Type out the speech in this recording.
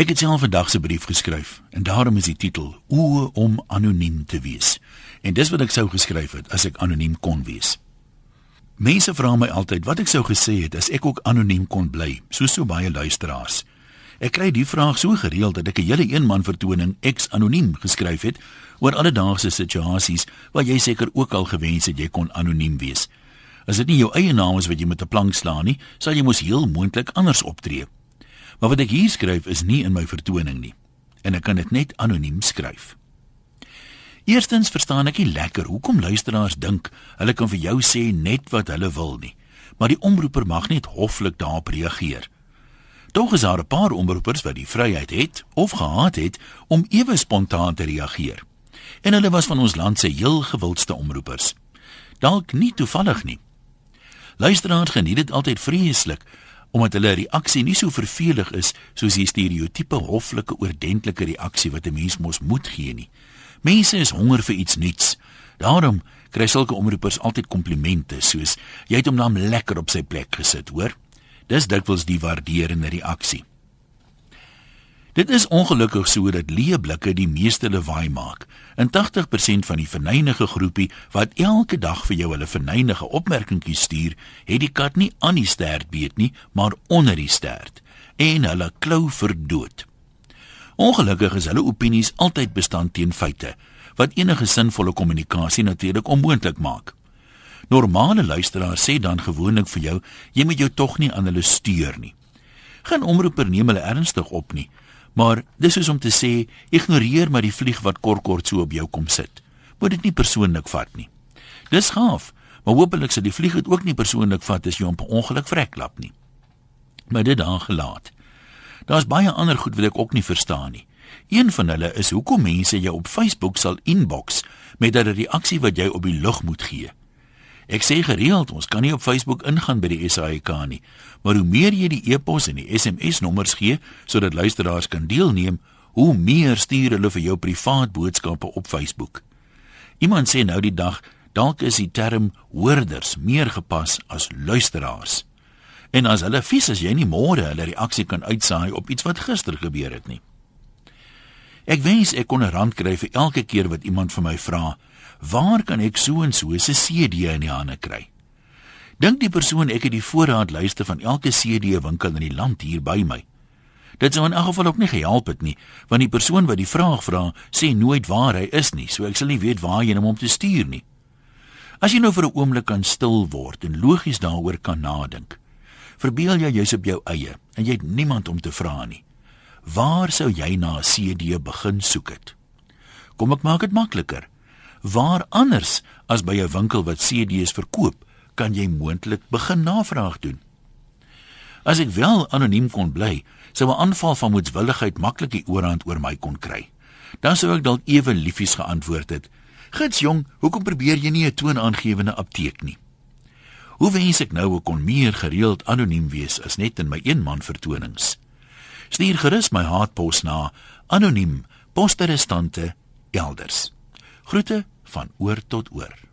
Ek het self vandag se brief geskryf en daarom is die titel Oë om anoniem te wees. En dis wat ek sou geskryf het as ek anoniem kon wees. Mense vra my altyd wat ek sou gesê het as ek ook anoniem kon bly, soos so baie luisteraars. Ek kry die vraag so gereeld dat ek 'n hele eenman vertoning ex anoniem geskryf het oor alledaagse situasies waar jy seker ook al gewens het jy kon anoniem wees. As dit nie jou eie naam is wat jy met 'n plank slaan nie, sal jy mos heel moontlik anders optree. Maar wat ek hier skryf is nie in my vertoning nie en ek kan dit net anoniem skryf. Eerstens verstaan ek nie lekker hoekom luisteraars dink hulle kan vir jou sê net wat hulle wil nie, maar die omroeper mag net hoflik daarop reageer. Tog is daar 'n paar omroepers wat die vryheid het of gehad het om ewe spontaan te reageer. En hulle was van ons land se heel gewildste omroepers. Dalk nie toevallig nie. Luisteraars geniet dit altyd vreeslik omdat hulle reaksie nie so vervelig is soos die stereotipe hoflike oordentlike reaksie wat 'n mens mos moet gee nie. Mense is honger vir iets nuuts. Daarom kry sulke omroepers altyd komplimente soos jy het hom nou lekker op sy plek gesit, hoor? Dis dikwels die waarderende reaksie. Dit is ongelukkig so dat leë blikke die meeste lawaai maak. En 80% van die verneinige groepie wat elke dag vir jou hulle verneinige opmerkingies stuur, het die kat nie aan die stert beet nie, maar onder die stert en hulle klou vir dood. Ongelukkig is hulle opinies altyd bestand teen feite wat enige sinvolle kommunikasie natuurlik onmoontlik maak. Normale luisteraars sê dan gewoonlik vir jou, jy moet jou tog nie aan hulle stuur nie. Geen omroeper neem hulle ernstig op nie, maar dis soos om te sê, ignoreer maar die vlieg wat kort kort so op jou kom sit. Moet dit nie persoonlik vat nie. Dis gaaf, maar hopelik sal die vlieg dit ook nie persoonlik vat as jy hom per ongeluk vreklap nie. Maar dit dan gelaat. Daar's baie ander goed wat ek ook nie verstaan nie. Een van hulle is hoekom mense jou op Facebook sal inbox met 'n reaksie wat jy op die lug moet gee. Ek sê gereeld, ons kan nie op Facebook ingaan by die SAIK nie, maar hoe meer jy die e-pos en die SMS nommers gee sodat luisteraars kan deelneem, hoe meer stuur hulle vir jou privaat boodskappe op Facebook. Iemand sê nou die dag, dalk is die term hoorders meer gepas as luisteraars. En as hulle vies as jy nie môre hulle reaksie kan uitsaai op iets wat gister gebeur het nie. Ek wens ek kon 'n rand kry vir elke keer wat iemand vir my vra, Waar kan ek so en so 'n CD in die hande kry? Dink die persoon ek het die voorraadlyste van elke CD winkel in die land hier by my. Dit sou in elk geval ook nie gehelp het nie, want die persoon wat die vraag vra, sê nooit waar hy is nie, so ek sal nie weet waar jy hom om te stuur nie. As jy nou vir 'n oomblik kan stil word en logies daaroor kan nadink. Verbeel jy jy's op jou eie en jy het niemand om te vra nie. Waar sou jy na 'n CD begin soek het? Kom ek maak dit makliker. Waar anders as by 'n winkel wat CD's verkoop, kan jy moontlik begin navraag doen. As ek wel anoniem kon bly, sou 'n aanval van moedswilligheid maklik die oorhand oor my kon kry. Dan sou ek dalk ewe liefies geantwoord het: "Gits jong, hoekom probeer jy nie 'n toonaangewende apteek nie?" Hoe wens ek nou ek kon meer gereeld anoniem wees as net in my eenman vertonings. Stuur gerus my haatpos na anoniem posterestante elders. Groete van oor tot oor.